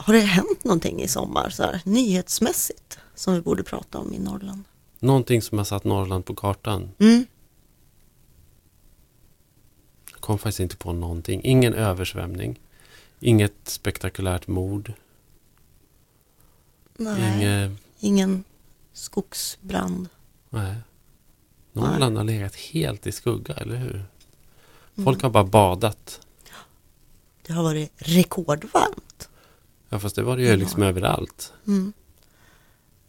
har det hänt någonting i sommar så här, nyhetsmässigt som vi borde prata om i Norrland? Någonting som har satt Norrland på kartan. Mm. Jag kom faktiskt inte på någonting. Ingen översvämning. Inget spektakulärt mord. Nej, Inget, ingen skogsbrand. nej. Norrland har legat helt i skugga, eller hur? Folk har bara badat. Det har varit rekordvarmt. Ja, fast det var det ju Ja. liksom överallt. Mm.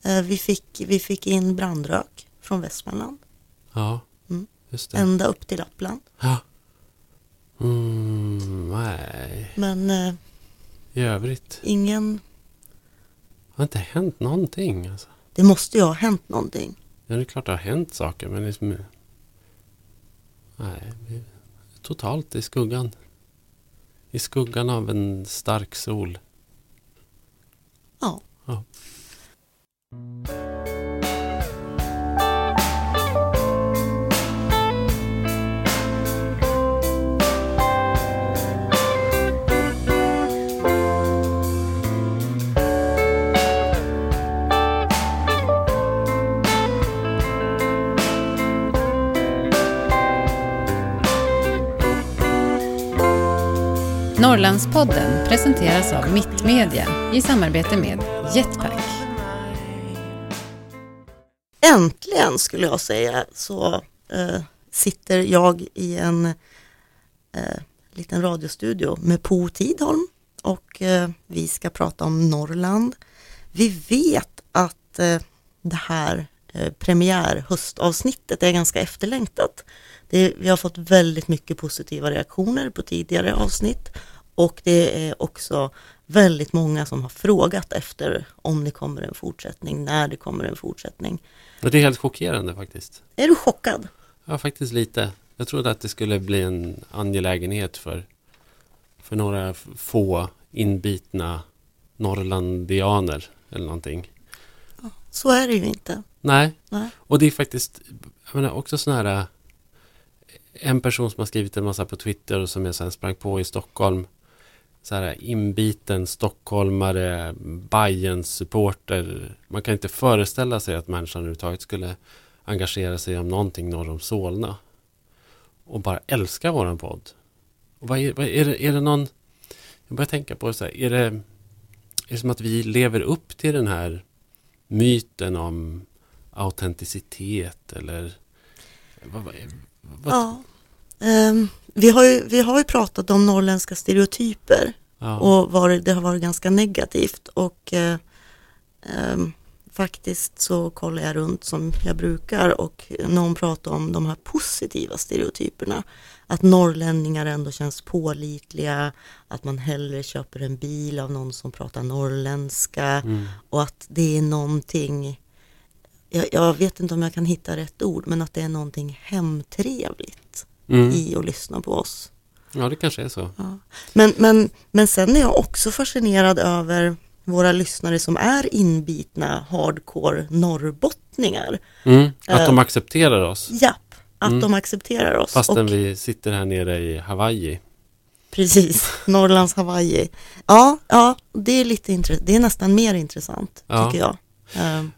Eh, Vi, fick, vi fick in brandrök från Västmanland Ja, Mm. just det. ända upp till Lappland. Ja. Mm, nej, Men eh, i övrigt ingen, har inte hänt någonting. Alltså. det måste ju ha hänt någonting. Ja, det är klart det har hänt saker, men liksom... Nej, totalt i skuggan. I skuggan av en stark sol. Ja. Ja. Norrlandspodden presenteras av Mittmedia i samarbete med Jetpack. Äntligen skulle jag säga så eh, sitter jag i en eh, liten radiostudio med Po Tidholm och eh, vi ska prata om Norrland. Vi vet att eh, det här premiär höstavsnittet är ganska efterlängtat. Det, vi har fått väldigt mycket positiva reaktioner på tidigare avsnitt och det är också väldigt många som har frågat efter om det kommer en fortsättning, när det kommer en fortsättning. Det är helt chockerande faktiskt. Är du chockad? Ja, faktiskt lite. Jag trodde att det skulle bli en angelägenhet för, för några få inbitna norrlandianer eller någonting. Så är det ju inte. Nej, Nej. och det är faktiskt jag menar, också sån här äh, en person som har skrivit en massa på Twitter och som jag sen sprang på i Stockholm. Så här inbiten stockholmare, Bayerns supporter. Man kan inte föreställa sig att människan överhuvudtaget skulle engagera sig om någonting norr om Solna. Och bara älska våran podd. Och vad är, vad är, det, är det någon... Jag börjar tänka på så här, är det, är det som att vi lever upp till den här myten om autenticitet eller... Vad, vad, vad, Ja. Ehm, vi, har ju, vi har ju pratat om norrländska stereotyper ja. och varit, det har varit ganska negativt och eh, ehm, faktiskt så kollar jag runt som jag brukar och någon pratar om de här positiva stereotyperna. Att norrlänningar ändå känns pålitliga, att man hellre köper en bil av någon som pratar norrländska Mm. och att det är någonting jag, jag vet inte om jag kan hitta rätt ord, men att det är någonting hemtrevligt Mm. i att lyssna på oss. Ja, det kanske är så. Ja. Men, men, men sen är jag också fascinerad över våra lyssnare som är inbitna hardcore norrbottningar. Mm. Att Eh. de accepterar oss. Japp, att Mm. de accepterar oss. Fastän och, vi sitter här nere i Hawaii. Precis, Norrlands Hawaii. Ja, ja det, är lite intressant. det är nästan mer intressant, Ja. tycker jag. Ehm,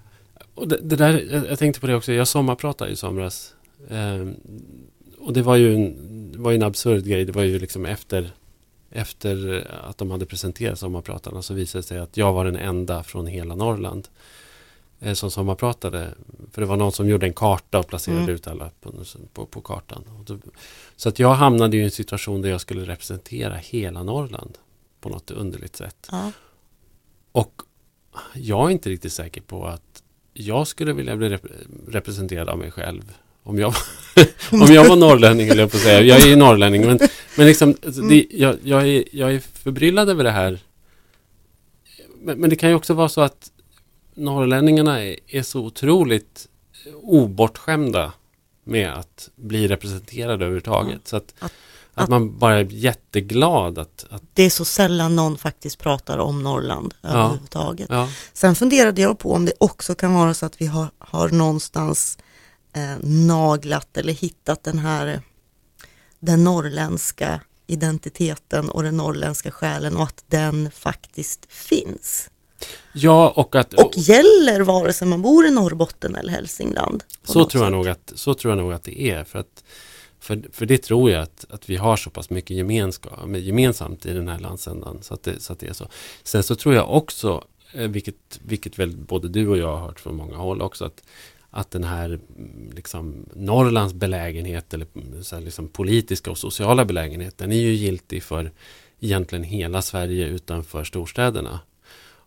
Och det, det där, jag, jag tänkte på det också. Jag sommarpratade i somras. Ehm, och det var ju en, var en absurd grej. Det var ju liksom efter, efter att de hade presenterat sommarpratarna så visade det sig att jag var den enda från hela Norrland eh, som sommarpratade. För det var någon som gjorde en karta och placerade Mm. ut alla på, på, på kartan. Då, så att jag hamnade i en situation där jag skulle representera hela Norrland på något underligt sätt. ja. Och jag är inte riktigt säker på att jag skulle vilja bli rep- representerad av mig själv. Om jag, om jag var norrlänning, eller jag på att säga. Jag är ju norrlänning, men, men liksom, alltså, det, jag, jag, är, jag är förbryllad över det här. Men, men det kan ju också vara så att norrlänningarna är, är så otroligt obortskämda med att bli representerade överhuvudtaget. Så att, Att- att, att- man bara är jätteglad att, att Det är så sällan någon faktiskt pratar om Norrland överhuvudtaget. ja, Sen funderade jag på om det också kan vara så att vi har, har någonstans eh, naglat eller hittat den här den norrländska identiteten och den norrländska själen och att den faktiskt finns. Ja, och att... Och gäller vare sig man bor i Norrbotten eller Hälsingland. Så tror, jag sätt. nog att, så tror jag nog att det är. För, att, för, för det tror jag att, att vi har så pass mycket gemenskap, gemensamt i den här landsändan. Så att, det, så att det är så. Sen så tror jag också, eh, vilket, vilket väl både du och jag har hört från många håll också, att, att den här mm, liksom, Norrlands belägenhet eller mm, så här, liksom, politiska och sociala belägenhet, den är ju giltig för egentligen hela Sverige utanför storstäderna.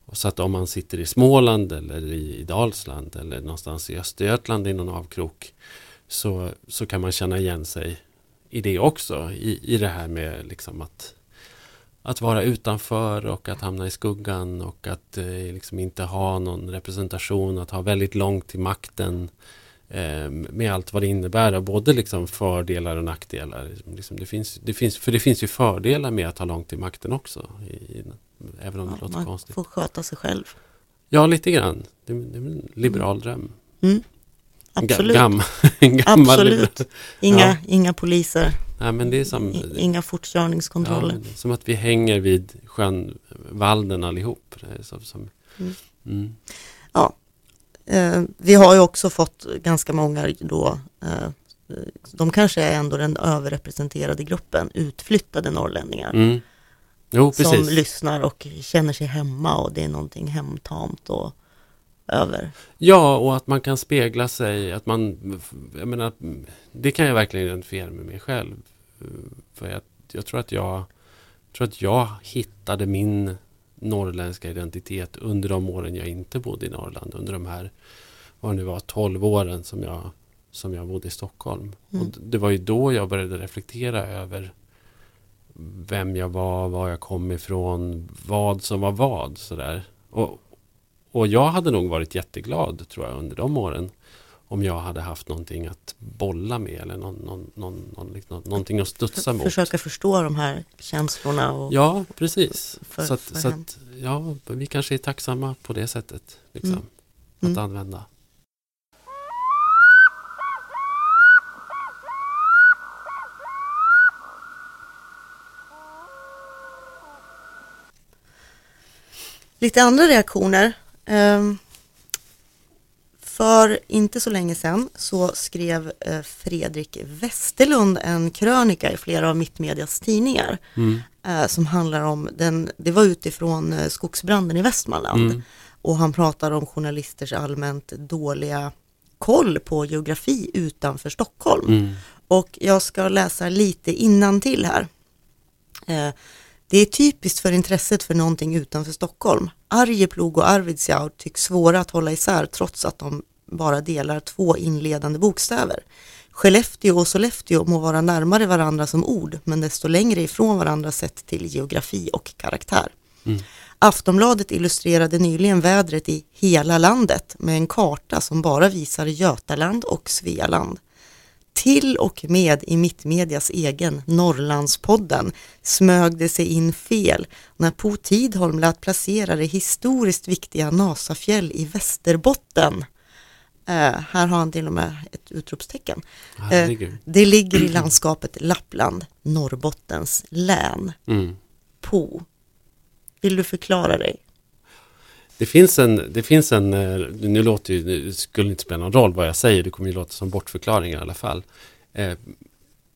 Och så att om man sitter i Småland eller i, i Dalsland eller någonstans i Östergötland i någon avkrok så, så kan man känna igen sig i det också. I, i det här med liksom att, att vara utanför och att hamna i skuggan och att eh, liksom inte ha någon representation, att ha väldigt långt till makten eh, med allt vad det innebär, och både liksom fördelar och nackdelar. Liksom det finns, det finns, för det finns ju fördelar med att ha långt till makten också. I, även om det Ja, låter man konstigt. får sköta sig själv. Ja, lite grann. Det, det är en liberal dröm. Mm. Absolut. Gam, gammal Absolut. Inga, Ja. inga poliser, Nej, men det är som, inga ja, fortkörningskontroller. är som att vi hänger vid sjön Valden allihop. Så, som, Mm. mm. Eh, vi har ju också fått ganska många då, eh, de kanske är ändå den överrepresenterade gruppen, utflyttade norrlänningar. Mm. Jo, som lyssnar och känner sig hemma och det är någonting hemtamt och över. Ja, och att man kan spegla sig. Att man, jag menar, det kan jag verkligen identifiera med mig själv. För jag, jag tror att jag tror att jag hittade min norrländska identitet under de åren jag inte bodde i Norrland. Under de här, vad det nu var, 12 åren som jag, som jag bodde i Stockholm. Mm. Och det var ju då jag började reflektera över vem jag var, var jag kom ifrån, vad som var vad. Sådär. Och, och jag hade nog varit jätteglad tror jag under de åren om jag hade haft någonting att bolla med eller någon, någon, någon, någon, liksom, någonting att studsa mot. Försöka förstå de här känslorna och Ja, precis. För- så att, för så att, ja, vi kanske är tacksamma på det sättet. Liksom, Mm. Att Mm. använda. lite andra reaktioner. Ehm, För inte så länge sedan så skrev eh, Fredrik Westerlund en krönika i flera av Mittmedias tidningar Mm. eh, som handlar om den, det var utifrån eh, skogsbranden i Västmanland Mm. och han pratar om journalisters allmänt dåliga koll på geografi utanför Stockholm. Mm. Och jag ska läsa lite innantill här. Det är typiskt för intresset för någonting utanför Stockholm. Arjeplog och Arvidsjaur tycks svåra att hålla isär trots att de bara delar två inledande bokstäver. Skellefteå och Sollefteå må vara närmare varandra som ord, men desto längre ifrån varandra sett till geografi och karaktär. Mm. Aftonbladet illustrerade nyligen vädret i hela landet med en karta som bara visar Götaland och Svealand. Till och med i Mittmedias egen Norrlandspodden smög det sig in fel när Po Tidholm lät placera det historiskt viktiga Nasafjäll i Västerbotten. Eh, här har han till och med ett utropstecken. Herregud. Det ligger i landskapet Lappland, Norrbottens län. Mm. Po. Vill du förklara dig? Det finns en, det finns en, eh, nu låter ju, det skulle inte spela någon roll vad jag säger, det kommer ju låta som bortförklaringar i alla fall. Eh,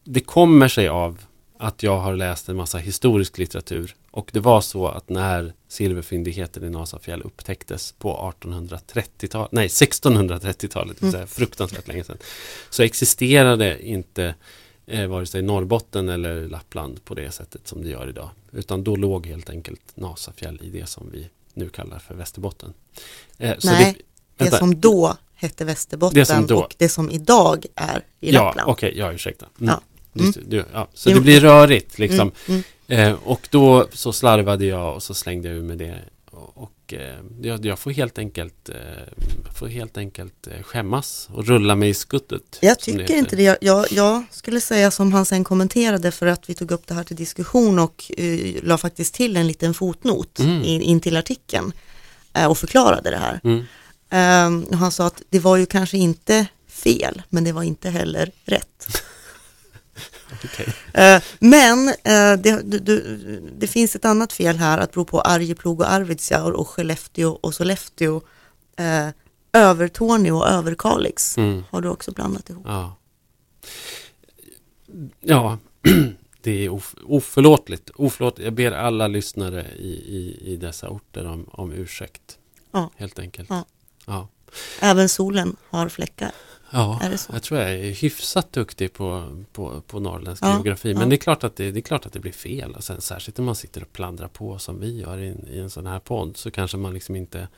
det kommer sig av att jag har läst en massa historisk litteratur och det var så att när silverfyndigheten i Nasafjäll upptäcktes på 1830-talet, nej 1630-talet, det vill säga fruktansvärt länge sedan, så existerade inte eh, vare sig Norrbotten eller Lappland på det sättet som det gör idag. Utan då låg helt enkelt Nasafjäll i det som vi nu kallar för Västerbotten. Eh, Nej, Det vänta. som då hette Västerbotten Det som då- och det som idag är i Ja, Lappland. okej, ja ursäkta. Mm. Ja. Det, du, ja. Så Jo. det blir rörigt liksom. Mm, Eh, och då så slarvade jag och så slängde jag ur med det. Och, eh, jag, jag får helt enkelt, eh, får helt enkelt eh, skämmas och rulla mig i skuttet. Jag tycker heter. inte det. Jag, jag, jag skulle säga som han sen kommenterade för att vi tog upp det här till diskussion och uh, la faktiskt till en liten fotnot Mm. in, in till artikeln eh, och förklarade det här. Mm. Och han sa att det var ju kanske inte fel, men det var inte heller rätt. okej. Eh, Men eh, det, du, du, det finns ett annat fel här att bero på Arjeplog och Arvidsjaur och Skellefteå och Sollefteå. Eh, Övertorneå och Överkalix Mm. har du också blandat ihop. Ja. Ja, det är of, oförlåtligt. oförlåtligt. Jag ber alla lyssnare i, i, i dessa orter om, om ursäkt. Ja. Helt enkelt. Ja. Ja. Även solen har fläckar. Ja, jag tror jag är hyfsat duktig på, på, på norrländsk Ja, geografi. Men ja. det, är klart att det, det är klart att det blir fel. Och sen, särskilt om man sitter och plandrar på som vi gör i, en- i en sån här podd så kanske man liksom inte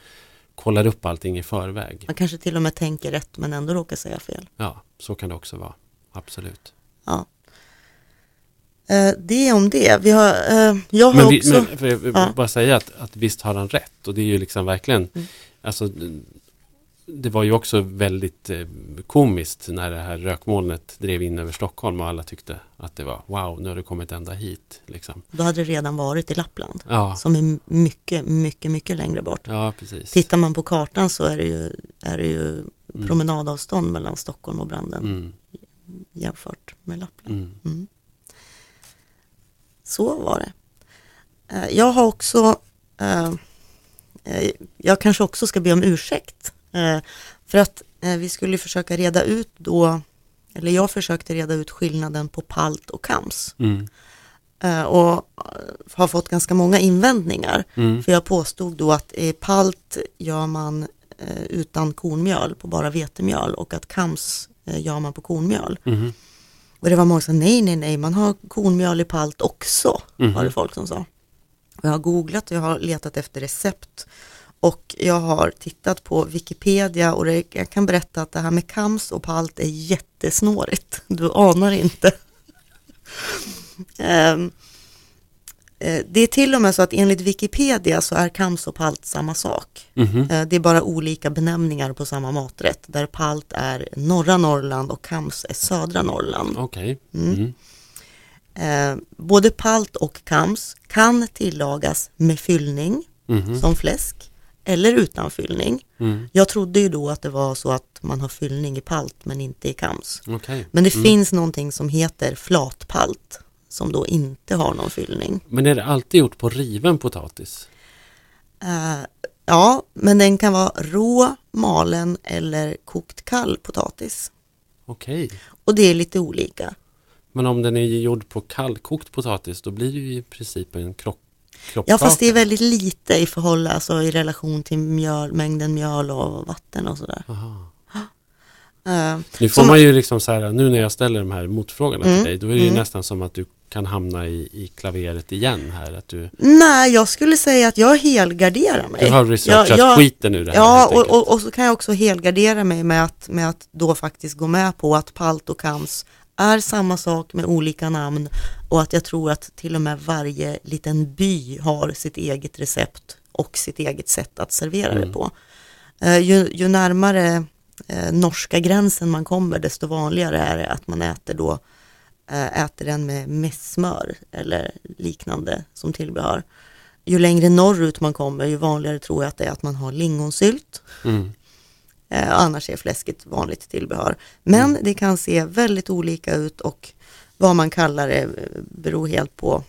kollar upp allting i förväg. Man kanske till och med tänker rätt men ändå råkar säga fel. Ja, så kan det också vara. Absolut. Ja. Eh, det om det. Vi har, eh, jag har Men, vi, också... men jag vill Ja. bara säga att, att visst har han rätt. Och det är ju liksom verkligen Mm. alltså, det var ju också väldigt eh, komiskt när det här rökmolnet drev in över Stockholm och alla tyckte att det var wow, nu har det kommit ända hit. Liksom. Då hade det redan varit i Lappland. Ja, Som är mycket, mycket, mycket längre bort. ja, precis. Tittar man på kartan så är det ju, är det ju Mm. promenadavstånd mellan Stockholm och Branden Mm, jämfört med Lappland. mm. Mm. Så var det. Eh, Jag har också, eh, jag kanske också ska be om ursäkt. Eh, För att eh, vi skulle försöka reda ut då, eller jag försökte reda ut skillnaden på palt och kams. Mm. Eh, Och har fått ganska många invändningar. Mm. För jag påstod då att palt gör man utan kornmjöl på bara vetemjöl och att kams gör man på kornmjöl. Mhm. Och det var många som sa nej, nej, nej, man har kornmjöl i palt också, var det folk som sa. Och jag har googlat och jag har letat efter recept och jag har tittat på Wikipedia och det, jag kan berätta att det här med kams och palt är jättesnårigt. Du anar inte. Ehm, eh, det är till och med så att enligt Wikipedia så är kams och palt samma sak. Mhm. Eh, Det är bara olika benämningar på samma maträtt där palt är norra Norrland och kams är södra Norrland. Okej. Mm. Mm. Eh, både palt och kams kan tillagas med fyllning Mhm. som fläsk eller utan fyllning. Mm. Jag trodde ju då att det var så att man har fyllning i palt men inte i kams. Okej. Men det Mm. finns någonting som heter flatpalt som då inte har någon fyllning. Men är det alltid gjort på riven potatis? Eh, ja, men den kan vara rå, malen eller kokt kall potatis. Okej. Och det är lite olika. Men om den är gjord på kallkokt potatis då blir det ju i princip en krock, Ja, kroppkaka. fast det är väldigt lite i förhållande, alltså i relation till mjöl, mängden mjöl och vatten och sådär. Eh, Nu får Som- man ju liksom så här, nu när jag ställer de här motfrågorna Mm, till dig, då är det ju mm. nästan som att du kan hamna i, i klaveret igen här. Att du, nej, jag skulle säga att jag helgarderar mig. du har researchat jag, jag, skiten ur det här Ja, och, och, och så kan jag också helgardera mig med att, med att då faktiskt gå med på att palt och kams är samma sak med olika namn och att jag tror att till och med varje liten by har sitt eget recept och sitt eget sätt att servera Mm. det på. Eh, ju, ju närmare eh, norska gränsen man kommer desto vanligare är det att man äter då eh, äter den med messmör eller liknande som tillbehör. Ju längre norrut man kommer ju vanligare tror jag att det är att man har lingonsylt. Mm. Eh, annars är fläsket vanligt tillbehör. Men det kan se väldigt olika ut och vad man kallar det eh, beror helt på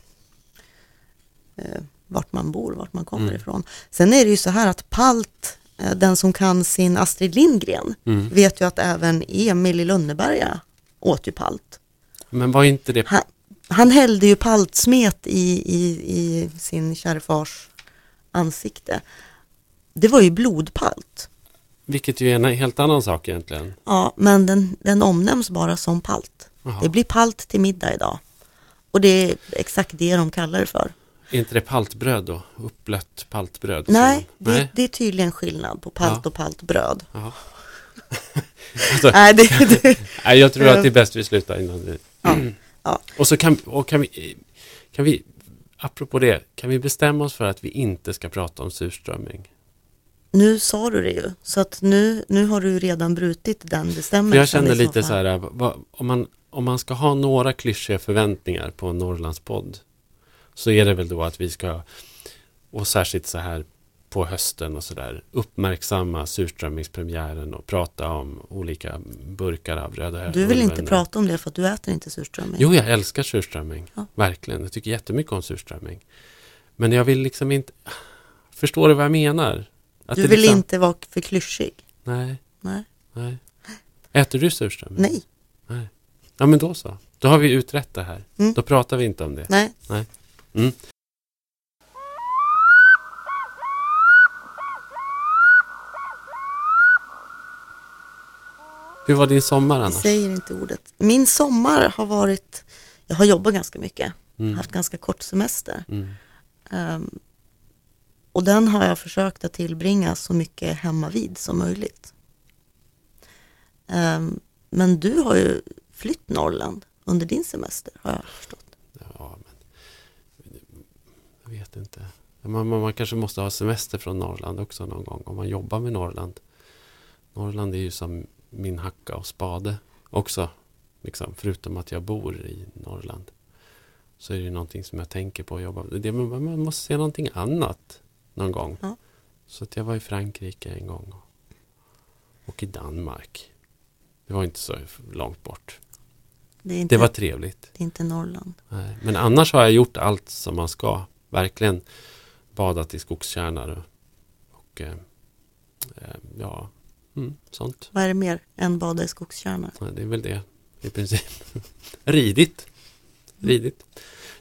eh, vart man bor, vart man kommer Mm. ifrån. Sen är det ju så här att Palt, eh, den som kan sin Astrid Lindgren, Mm. vet ju att även Emil i Lönneberga åt ju Palt. Men var inte det... Han, han hällde ju paltsmet i, i, i sin kärfars ansikte. Det var ju blodpalt. Vilket ju är en helt annan sak egentligen. Ja, men den, den omnämns bara som palt. Jaha. Det blir palt till middag idag. Och det är exakt det de kallar det för. Är inte det paltbröd då? Uppblött paltbröd? Nej, det, det är tydligen skillnad på palt Ja. och paltbröd. Alltså, Nej, det, det, nej, jag tror att det är bäst vi slutar innan vi... ja, ja. Och så kan, och kan vi... Kan vi apropå det, kan vi bestämma oss för att vi inte ska prata om surströmming? Nu sa du det ju, så att nu, nu har du redan brutit den bestämmelsen. Jag känner så lite så här, om, man, om man ska ha några klyschiga förväntningar på en Norrlandspodd så är det väl då att vi ska, och särskilt så här på hösten och sådär uppmärksamma surströmmingspremiären och prata om olika burkar av Röda Du vill inte prata om det för att du äter inte surströmming. Jo, jag älskar surströmming. Ja. Verkligen. Jag tycker jättemycket om surströmming. Men jag vill liksom inte... Förstår du vad jag menar? Att du vill liksom... inte vara för klyschig. Nej, Nej. nej. Äter du surströmming? Nej. nej. Ja, men då så. Då har vi utrett det här. Mm. Då pratar vi inte om det. Nej. Mm. Hur var din sommar Jag annars? säger inte ordet. Min sommar har varit, jag har jobbat ganska mycket, Mm. haft ganska kort semester. Mm. Ehm, och den har jag försökt att tillbringa så mycket hemma vid som möjligt. Ehm, men du har ju flytt Norrland under din semester har jag förstått. Ja, men... Jag vet inte. Man, man, man kanske måste ha semester från Norrland också någon gång om man jobbar med Norrland. Norrland är ju som min hacka och spade också. Liksom, förutom att jag bor i Norrland. Så är det ju någonting som jag tänker på att jobba med. Det, man, man måste se någonting annat någon gång. Ja. Så att jag var i Frankrike en gång. Och i Danmark. Det var inte så långt bort. Det inte, Det var trevligt. det är inte Norrland. Nej, Men annars har jag gjort allt som man ska. Verkligen badat i skogskärnor och, eh, eh, ja, mm, sånt. Vad är det mer än bada i skogskärnor? Ja, Det är väl det i princip. Ridit. Ridit.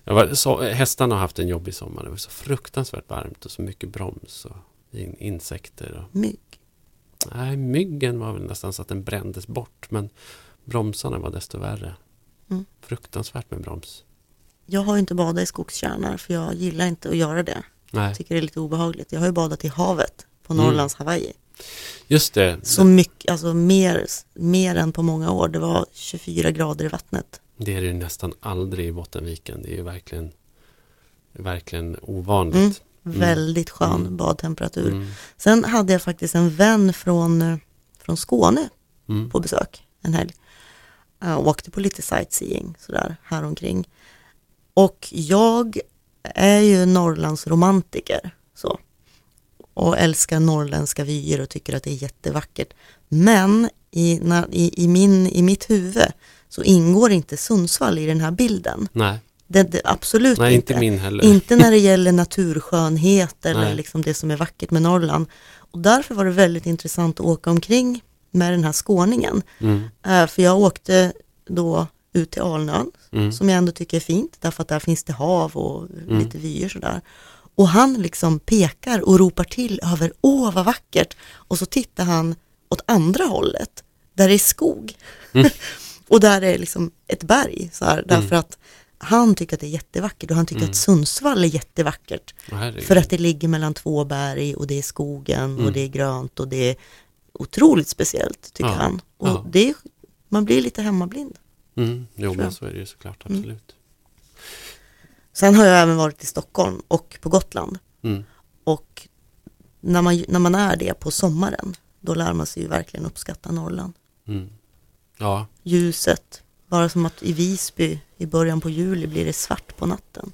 Jag var, så, hästarna har haft en jobbig sommar. Det var så fruktansvärt varmt och så mycket broms och in, insekter. Och, Mygg. nej, myggen var väl nästan så att den brändes bort. Men bromsarna var desto värre. Mm. Fruktansvärt med broms. Jag har ju inte badat i skogskärnor för jag gillar inte att göra det. Nej, Jag tycker det är lite obehagligt. Jag har ju badat i havet på Mm. Norrlands Hawaii. just det. Så mycket, alltså mer, mer än på många år. Det var 24 grader i vattnet. Det är det nästan aldrig i Bottenviken. Det är ju verkligen, verkligen ovanligt. Mm. Väldigt skön Mm. badtemperatur. Mm. Sen hade jag faktiskt en vän från, eh, från Skåne Mm. på besök en helg. Uh, och åkte på lite sightseeing sådär häromkring. Och jag är ju Norrlands romantiker så. Och älskar norrländska vyer och tycker att det är jättevackert. Men i, när, i, i, min, i mitt huvud så ingår inte Sundsvall i den här bilden. Nej, Det, det, absolut nej inte. inte min heller. Inte när det gäller naturskönhet eller Nej. liksom det som är vackert med Norrland. Och därför var det väldigt intressant att åka omkring med den här skåningen. Mm. Eh, för jag åkte då ut till Alnön, Mm. som jag ändå tycker är fint, därför att där finns det hav och Mm. lite vyer sådär. Och han liksom pekar och ropar till över, åh vad vackert. Och så tittar han åt andra hållet, där det är skog. Mm. och där är liksom ett berg, så här, därför att han tycker att det är jättevackert och han tycker Mm. att Sundsvall är jättevackert. Herregud. För att det ligger mellan två berg och det är skogen Mm. och det är grönt och det är otroligt speciellt tycker Ja, han. Och ja. det är, man blir lite hemmablind. Mm. Jo, men så är det ju såklart. Mm. Absolut. Sen har jag även varit i Stockholm och på Gotland. Mm. Och när man, när man är det på sommaren, då lär man sig ju verkligen uppskatta Norrland. Ja, Ljuset, bara som att i Visby i början på juli blir det svart på natten.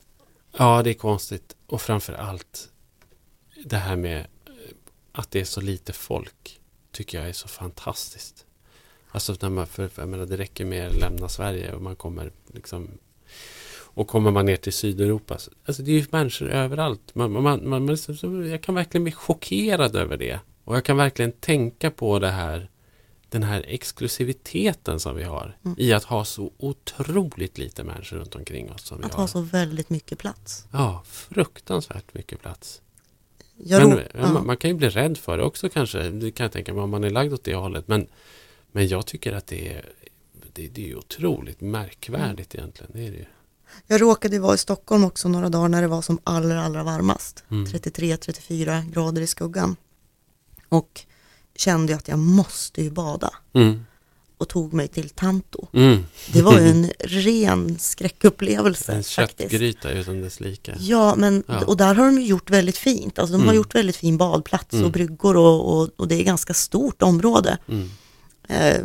ja, det är konstigt. Och framför allt det här med eh, att det är så lite folk tycker jag är så fantastiskt. Alltså när man, för, jag menar, det räcker med att lämna Sverige och man kommer liksom och kommer man ner till Sydeuropa, så- alltså det är ju människor överallt. Man, man, man, jag kan verkligen bli chockerad över det. Och jag kan verkligen tänka på det här, den här exklusiviteten som vi har Mm. i att ha så otroligt lite människor runt omkring oss som vi Att har. ha så väldigt mycket plats. Ja, fruktansvärt mycket plats. Jag Men ja. man, man kan ju bli rädd för det också kanske. Det kan jag tänka mig om man är lagd åt det hållet. Men, men jag tycker att det är, det, det är otroligt märkvärdigt egentligen. Det är det. Jag råkade vara i Stockholm också några dagar när det var som allra, allra varmast. Mm. 33-34 grader i skuggan. Och kände ju att jag måste ju bada. Mm. Och tog mig till Tanto. Mm. Det var ju en ren skräckupplevelse En faktiskt. köttgryta utan dess like. Ja, men Ja. och där har de gjort väldigt fint. Alltså de har Mm. gjort väldigt fin badplats Mm. och bryggor och, och, och det är ganska stort område. Mm. Eh,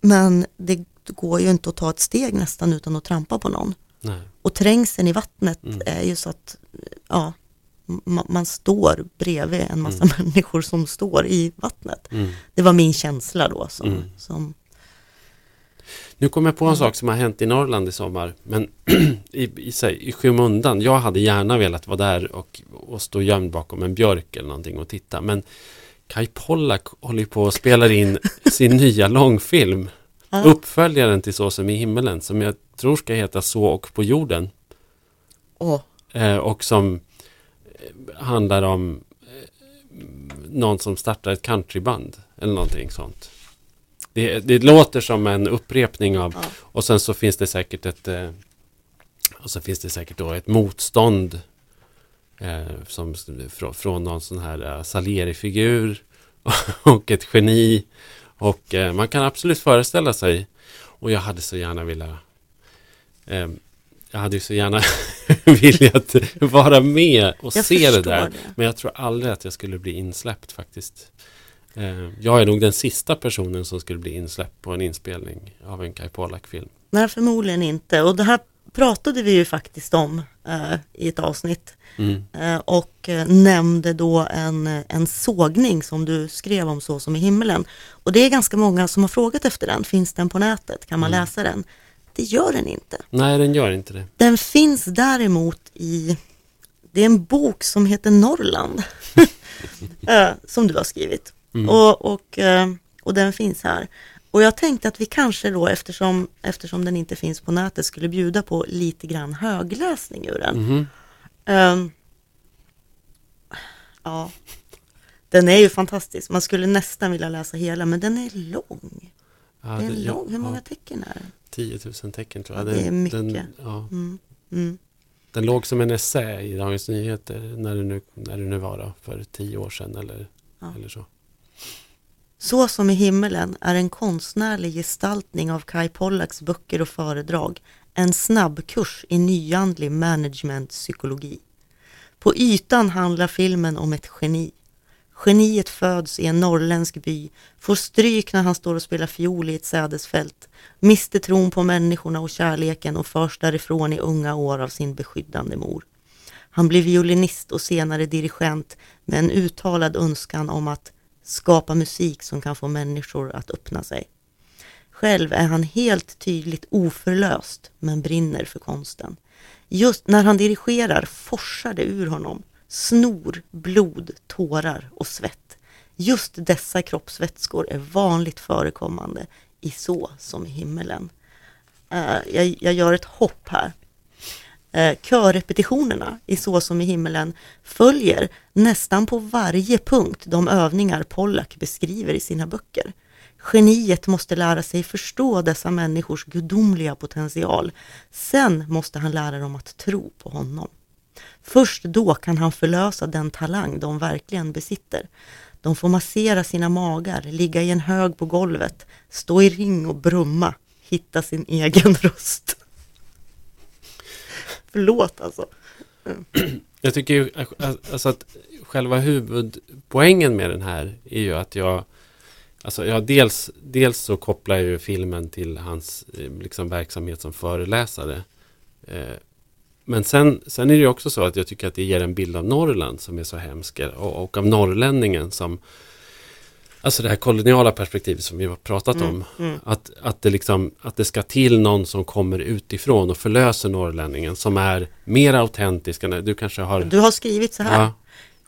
men det går ju inte att ta ett steg nästan utan att trampa på någon. Nej. Och trängseln i vattnet Mm. är ju så att, ja, man står bredvid en massa Mm. människor som står i vattnet. Mm. Det var min känsla då som, Mm. som Nu kom jag på en Mm. sak som har hänt i Norrland i sommar. Men i, i, sig- i skymundan. Jag hade gärna velat vara där och, och stå gömd bakom en björk eller någonting och titta. Men Kai Pollak håller på och spelar in sin nya långfilm. Ja. Uppföljaren till Så som i himmelen. Som jag tror ska heta Så och på jorden. åh, Eh, och som handlar om eh, någon som startar ett countryband. Eller någonting sånt. Det, det låter som en upprepning av Ja. och sen så finns det säkert ett eh, och så finns det säkert då ett motstånd eh, som, från, från någon sån här eh, Salieri-figur och ett geni och eh, man kan absolut föreställa sig och jag hade så gärna vilja eh, jag hade ju så gärna velat vara med och jag se det där det. men jag tror aldrig att jag skulle bli insläppt faktiskt. Eh, Jag är nog den sista personen som skulle bli insläppt på en inspelning av en Kai Pollak-film. Nej, förmodligen inte. Och det här pratade vi ju faktiskt om eh, i ett avsnitt. Mm. Eh, och eh, nämnde då en, en sågning som du skrev om så som i himmelen. Och det är ganska många som har frågat efter den. Finns den på nätet? Kan man Mm. läsa den? Det gör den inte. Nej, den gör inte det. Den finns däremot i, det är en bok som heter Norrland. eh, som du har skrivit. Mm. Och, och, eh, och den finns här. Och jag tänkte att vi kanske då, eftersom, eftersom den inte finns på nätet, skulle bjuda på lite grann högläsning ur den. Mhm. Ehm, ja, den är ju fantastisk. Man skulle nästan vilja läsa hela, men den är lång. Ja, Det är det- lång. Hur många tecken är det? 10 000 tecken tror jag. Ja, det är mycket. Den, ja, Mm. Mm. den låg som en essä i Dagens Nyheter när det nu, när det nu var då, för tio år sedan eller, Ja. eller så. Så som i himmelen är en konstnärlig gestaltning av Kai Pollaks böcker och föredrag en snabbkurs i nyandlig managementpsykologi. På ytan handlar filmen om ett geni. Geniet föds i en norrländsk by, får stryk när han står och spelar fiol i ett sädesfält, mister tron på människorna och kärleken och förs därifrån i unga år av sin beskyddande mor. Han blir violinist och senare dirigent med en uttalad önskan om att skapa musik som kan få människor att öppna sig. Själv är han helt tydligt oförlöst men brinner för konsten. Just när han dirigerar forsar det ur honom. Snor, blod, tårar och svett. Just dessa kroppsvätskor är vanligt förekommande i Så som i himmelen. Uh, jag, jag gör ett hopp här. Uh, körrepetitionerna i Så som i himmelen följer nästan på varje punkt de övningar Pollack beskriver i sina böcker. Geniet måste lära sig förstå dessa människors gudomliga potential. Sen måste han lära dem att tro på honom. Först då kan han förlösa den talang de verkligen besitter. De får massera sina magar, ligga i en hög på golvet, stå i ring och brumma, hitta sin egen röst. Förlåt alltså. Jag tycker ju alltså att själva huvudpoängen med den här är ju att jag Alltså ja, dels, dels så kopplar jag ju filmen till hans eh, liksom, verksamhet som föreläsare. Eh, men sen, sen är det också så att jag tycker att det ger en bild av Norrland som är så hemsk. Och, och av norrlänningen som Alltså det här koloniala perspektivet som vi har pratat Mm, om. mm. Att, att, det liksom, att det ska till någon som kommer utifrån och förlöser norrlänningen som är mer autentisk. än- Du kanske har... Du har skrivit så här. Ja,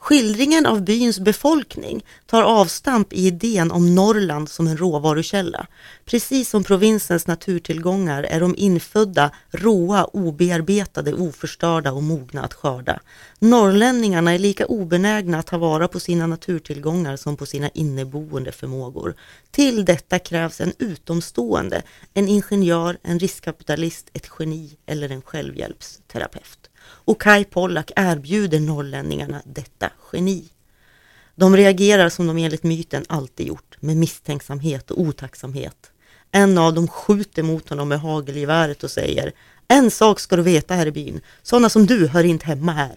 Skildringen av byns befolkning tar avstamp i idén om Norrland som en råvarukälla. Precis som provinsens naturtillgångar är de infödda, råa, obearbetade, oförstörda och mogna att skörda. Norrlänningarna är lika obenägna att ta vara på sina naturtillgångar som på sina inneboende förmågor. Till detta krävs en utomstående, en ingenjör, en riskkapitalist, ett geni eller en självhjälpsterapeut. Och Kai Pollak erbjuder norrlänningarna detta geni. De reagerar som de enligt myten alltid gjort, med misstänksamhet och otacksamhet. En av dem skjuter mot honom med hagelgeväret och säger En sak ska du veta här i byn, sådana som du hör inte hemma här.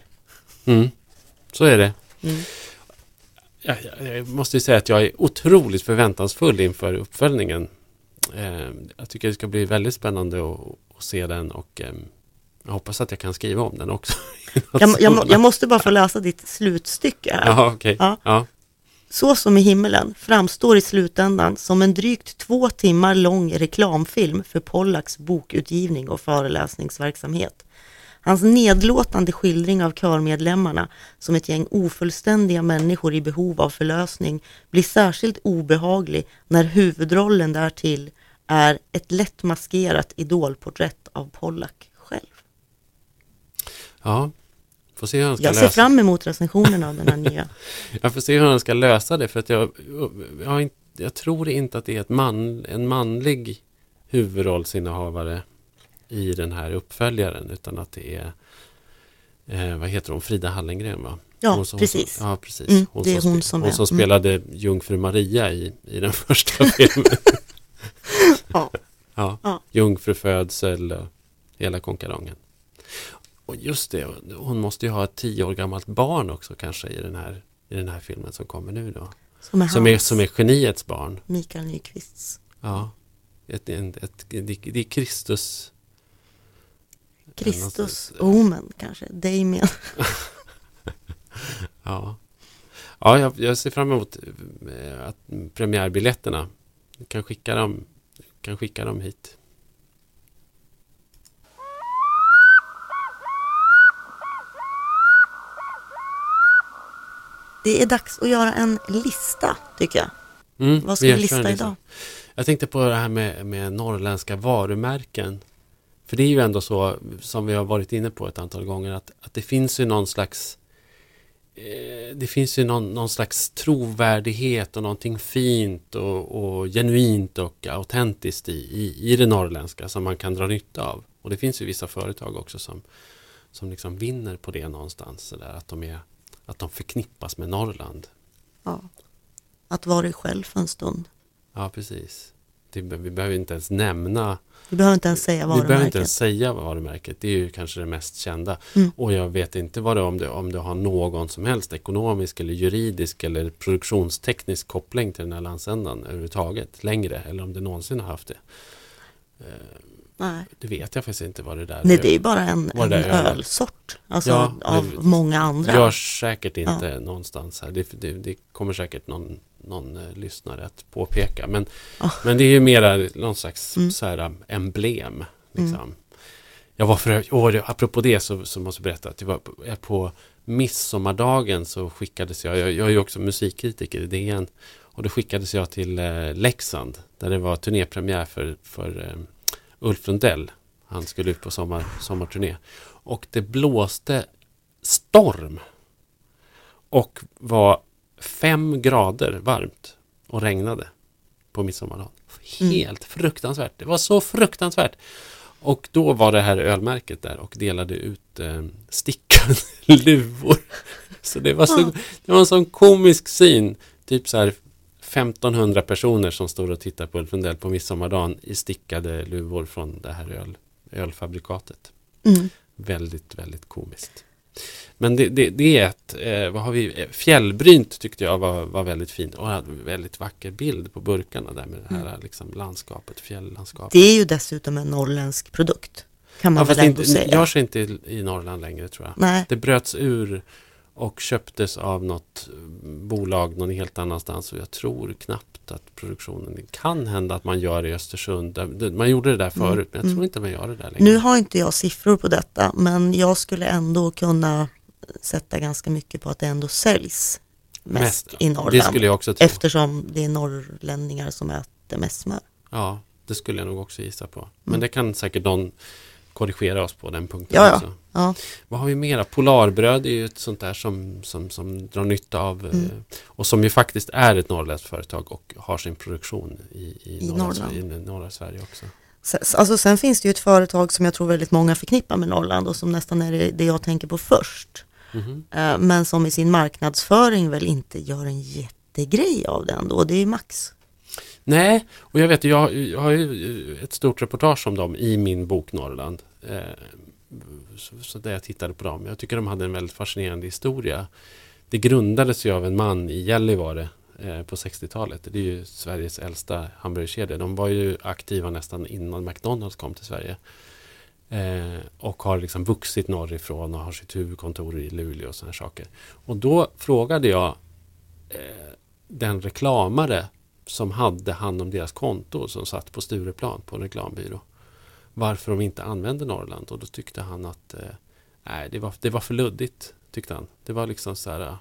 mm, så är det. Mm. Jag, jag, jag måste ju säga att jag är otroligt förväntansfull inför uppföljningen. Eh, jag tycker det ska bli väldigt spännande att, att se den och eh, Jag hoppas att jag kan skriva om den också. Jag, jag, jag måste bara få läsa ditt slutstycke här. Ja, okej. Ja. Ja. Så som i himmelen framstår i slutändan som en drygt två timmar lång reklamfilm för Pollaks bokutgivning och föreläsningsverksamhet. Hans nedlåtande skildring av körmedlemmarna som ett gäng ofullständiga människor i behov av förlösning blir särskilt obehaglig när huvudrollen därtill är ett lätt maskerat idolporträtt av Pollack. Ja. Får se hur han ska Jag ser lösa fram emot recensionerna av den här nya. Jag får se hur han ska lösa det för att jag, jag, inte, jag tror inte att det är ett man, en manlig huvudrollsinnehavare i den här uppföljaren utan att det är eh, vad heter hon, Frida Hallengren va? Ja, Hon som- precis. Ja, precis. Mm, hon det är som, hon som hon är. som Mm. spelade Jungfru Maria i, i den första filmen. Ja. ja. Ja. Jungfrufödsel och hela konkarongen. Och just det, hon måste ju ha ett tio år gammalt barn också kanske i den här, i den här filmen som kommer nu då. Som är, Som är, som är geniets barn. Mikael Nyqvists. Ja. Ett, ett, ett, det, är Kristus. Kristus Omen kanske, Damien. Ja, ja jag, jag ser fram emot eh, att premiärbiljetterna. Kan skicka dem, kan skicka dem hit. Det är dags att göra en lista tycker jag. Mm, Vad ska vi lista. idag? Jag tänkte på det här med, med norrländska varumärken. För det är ju ändå så, som vi har varit inne på ett antal gånger, att, att det finns ju någon slags eh, det finns ju någon, någon slags trovärdighet och någonting fint och, och genuint och autentiskt i, i, i det norrländska som man kan dra nytta av. Och det finns ju vissa företag också som, som liksom vinner på det någonstans. Så där, att, de är, att de förknippas med Norrland. Ja. Att vara dig själv för en stund. Ja, precis. Det, vi behöver inte ens nämna Vi behöver inte ens säga Vi behöver inte varumärket. ens säga varumärket. Det är ju kanske det mest kända. Mm. Och jag vet inte vad det om det, om det har någon som helst ekonomisk eller juridisk eller produktionsteknisk koppling till den här landsändan överhuvudtaget längre. Eller om det någonsin har haft det. Nej. Det vet jag faktiskt inte vad det där Nej, det är bara en, en det är. ölsort. Alltså Ja, av det- många andra. görs säkert inte någonstans här. Det, det, det kommer säkert någon, någon eh, lyssnare att påpeka. Men, Ah. men det är ju mera någon slags Mm. så här, um, emblem. Liksom. Jag var för det- apropå det så, så måste jag berätta att jag var på, jag på midsommardagen så skickades jag, jag, jag är ju också musikkritiker i DN, och då skickades jag till eh, Leksand där det var turnépremiär för, för eh, Ulf Lundell. Han skulle ut på sommar, sommarturné. Och det blåste storm. Och var fem grader varmt och regnade på midsommardagen. Helt fruktansvärt. Det var så fruktansvärt. Och då var det här ölmärket där och delade ut eh, stickade luvor. Så det var, så, det var en sån komisk syn. Typ så här 1500 personer som står och tittar på Ulf Lundell på midsommardagen i stickade luvor från det här öl, ölfabrikatet. Mm. Väldigt, väldigt komiskt. Men det, det, det är ett, eh, vad har vi, Eh, fjällbrynt tyckte jag var, var väldigt fint och hade en väldigt vacker bild på burkarna där med det här liksom, landskapet, fjälllandskapet. Det är ju dessutom en norrländsk produkt. Kan man Ja, väl ändå inte, säga. görs inte i, i Norrland längre tror jag. Nej, Det bröts ur och köptes av något bolag någon helt annanstans och jag tror knappt att produktionen, det kan hända att man gör det i Östersund. Man gjorde det där förut men jag tror mm. inte man gör det där längre. nu har inte jag siffror på detta men jag skulle ändå kunna sätta ganska mycket på att det ändå säljs mest, i Det Norrland. Eftersom det är norrlänningar som äter mest smör. Ja, det skulle jag nog också gissa på. Men Mm. det kan säkert någon korrigera oss på den punkten Ja, också. Ja, Vad har vi mera? Polarbröd är ju ett sånt där som, som, som drar nytta av Mm. eh, och som ju faktiskt är ett norrländskt företag och har sin produktion i, i, I norra, Norrland. Sverige, i norra Sverige också. Alltså, sen finns det ju ett företag som jag tror väldigt många förknippar med Norrland och som nästan är det- jag tänker på först. Eh, Men som i sin marknadsföring väl inte gör en jättegrej av det ändå. Det är ju Max. Nej, och jag vet jag, jag har ju eh, ett stort reportage om dem i min bok Norrland. Eh, så, så där jag tittade på dem. Jag tycker de hade en väldigt fascinerande historia. Det grundades ju av en man i Gällivare eh, på 60-talet. Det är ju Sveriges äldsta hamburgerkedja. De var ju aktiva nästan innan McDonalds kom till Sverige. Eh, och har liksom vuxit norrifrån och har sitt huvudkontor i Luleå och sådana saker. Och då frågade jag eh, den reklamare som hade hand om deras konto som satt på Stureplan på en reklambyrå. Varför de inte använde Norrland och då tyckte han att eh, nej, det, var, det var för luddigt. Tyckte han. Det var liksom så här,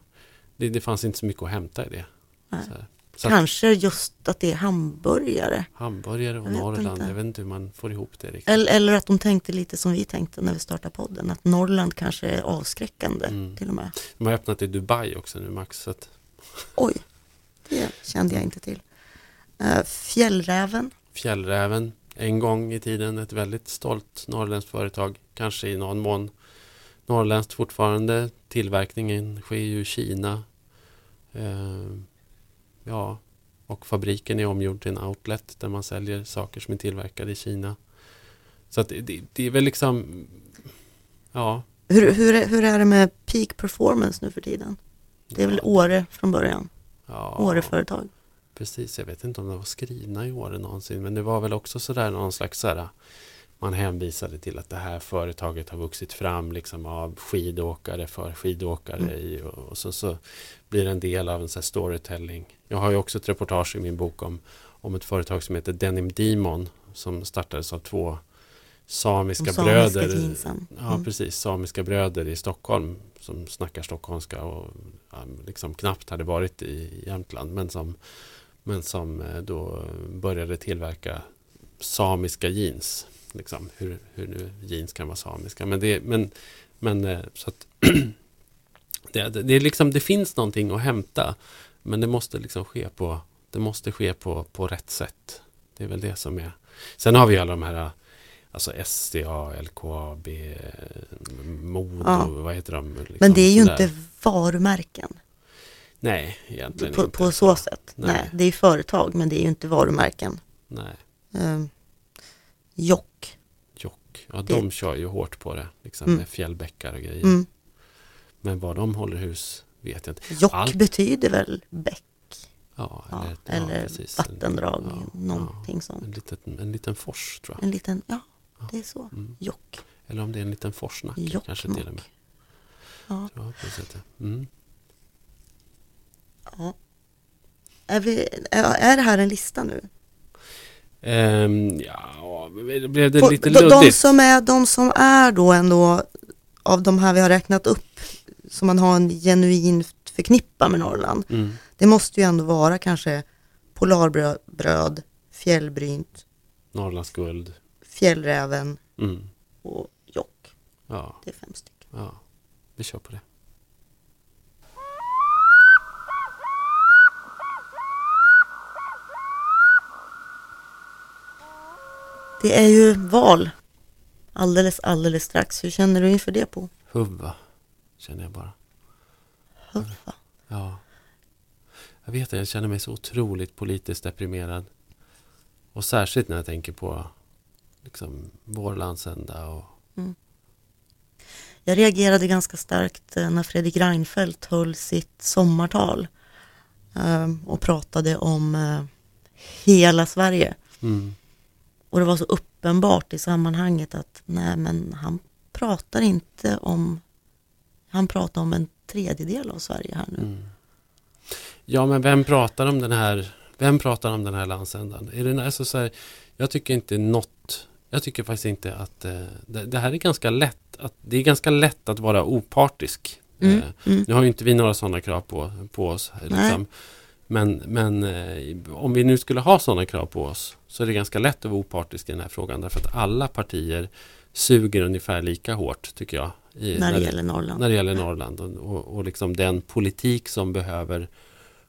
det, det fanns inte så mycket att hämta i det. Så. Så att Kanske just att det är hamburgare. hamburgare och Jag Norrland, inte. jag vet inte hur man får ihop det riktigt. Eller, eller att de tänkte lite som vi tänkte när vi startade podden. Att Norrland kanske är avskräckande Mm. till och med. De har öppnat i Dubai också nu Max. Så att Oj, det kände jag inte till. Eh, fjällräven. Fjällräven, en gång i tiden ett väldigt stolt norrländskt företag. Kanske i någon mån norrländskt fortfarande. Tillverkningen sker ju i Kina. Eh, ja, och fabriken är omgjord till en outlet där man säljer saker som är tillverkade i Kina. Så att det, det, är väl liksom, ja. Hur, hur, är, hur är det med peak performance nu för tiden? Det är väl Åre från början? ja, Åre-företag. Precis, jag vet inte om de var skrivna i Åre någonsin men det var väl också sådär någon slags sådär, man hänvisade till att det här företaget har vuxit fram liksom av skidåkare för skidåkare Mm. i och, så, så blir det en del av en sån här storytelling. Jag har ju också ett reportage i min bok om, om ett företag som heter Denim Demon som startades av två samiska, samiska bröder. jeansen. Ja, Mm. precis. Samiska bröder i Stockholm som snackar stockholmska och ja, liksom knappt hade varit i Jämtland men som, men som eh, då började tillverka samiska jeans. Liksom, hur, hur nu jeans kan vara samiska. Men det, men, men eh, så att det, det, det, är liksom, det finns någonting att hämta men det måste liksom ske på, det måste ske på, på rätt sätt. Det är väl det som är. Sen har vi alla de här Alltså SCA, LKAB, Modo, Ja. vad heter de? Liksom Men det är ju sådär. inte varumärken Nej, egentligen på, inte. på så sätt. Nej. Nej. det är företag men det är ju inte varumärken. Nej, Um, Jock. Jock. Ja, Det- de kör ju hårt på det. Liksom Mm. med fjällbäckar och grejer. Mm. Men vad de håller hus vet jag inte. Jock Allt- betyder väl bäck Ja, ja, eller, ja, eller precis. vattendrag, Ja, någonting ja. sånt. En, liten, en liten fors tror jag. En liten, ja Ja. det är så. Mm. Jock. Eller om det är en liten forsnacke Jokkmokk. kanske till och med. Ja. Ja. Mm. Ja. Är, vi, är, det här en lista nu? Ehm, ja, blev det lite de, de, luddigt? som är, de som är då ändå av de här vi har räknat upp som man har en genuin förknippa med Norrland. Mm. Det måste ju ändå vara kanske Polarbröd, bröd, Fjällbrynt, Norrlands guld. Fjällräven Mm. och Jock. Ja, Det är fem stycken. ja, vi kör på det. Det är ju val alldeles, alldeles strax. Hur känner du inför det på Huvva, känner jag bara. Huffa? Ja. Jag vet det, jag känner mig så otroligt politiskt deprimerad. Och särskilt när jag tänker på liksom, vår landsända och Jag reagerade ganska starkt eh, när Fredrik Reinfeldt höll sitt sommartal eh, och pratade om eh, hela Sverige. mm, Och det var så uppenbart i sammanhanget att nej men han pratar inte om, han pratar om en tredjedel av Sverige här nu. mm. Ja, men vem pratar om den här vem pratar om den här landsändan? Är det, alltså, så här, jag tycker inte något jag tycker faktiskt inte att eh, det, det här är ganska lätt att, det är ganska lätt att vara opartisk. Mm, Eh, mm. Nu har ju inte vi några sådana krav på, på oss. Liksom. Men, men eh, om vi nu skulle ha sådana krav på oss så är det ganska lätt att vara opartisk i den här frågan därför att alla partier suger ungefär lika hårt tycker jag. I, När det gäller Norrland. när det gäller Norrland och, och, och liksom den politik som behöver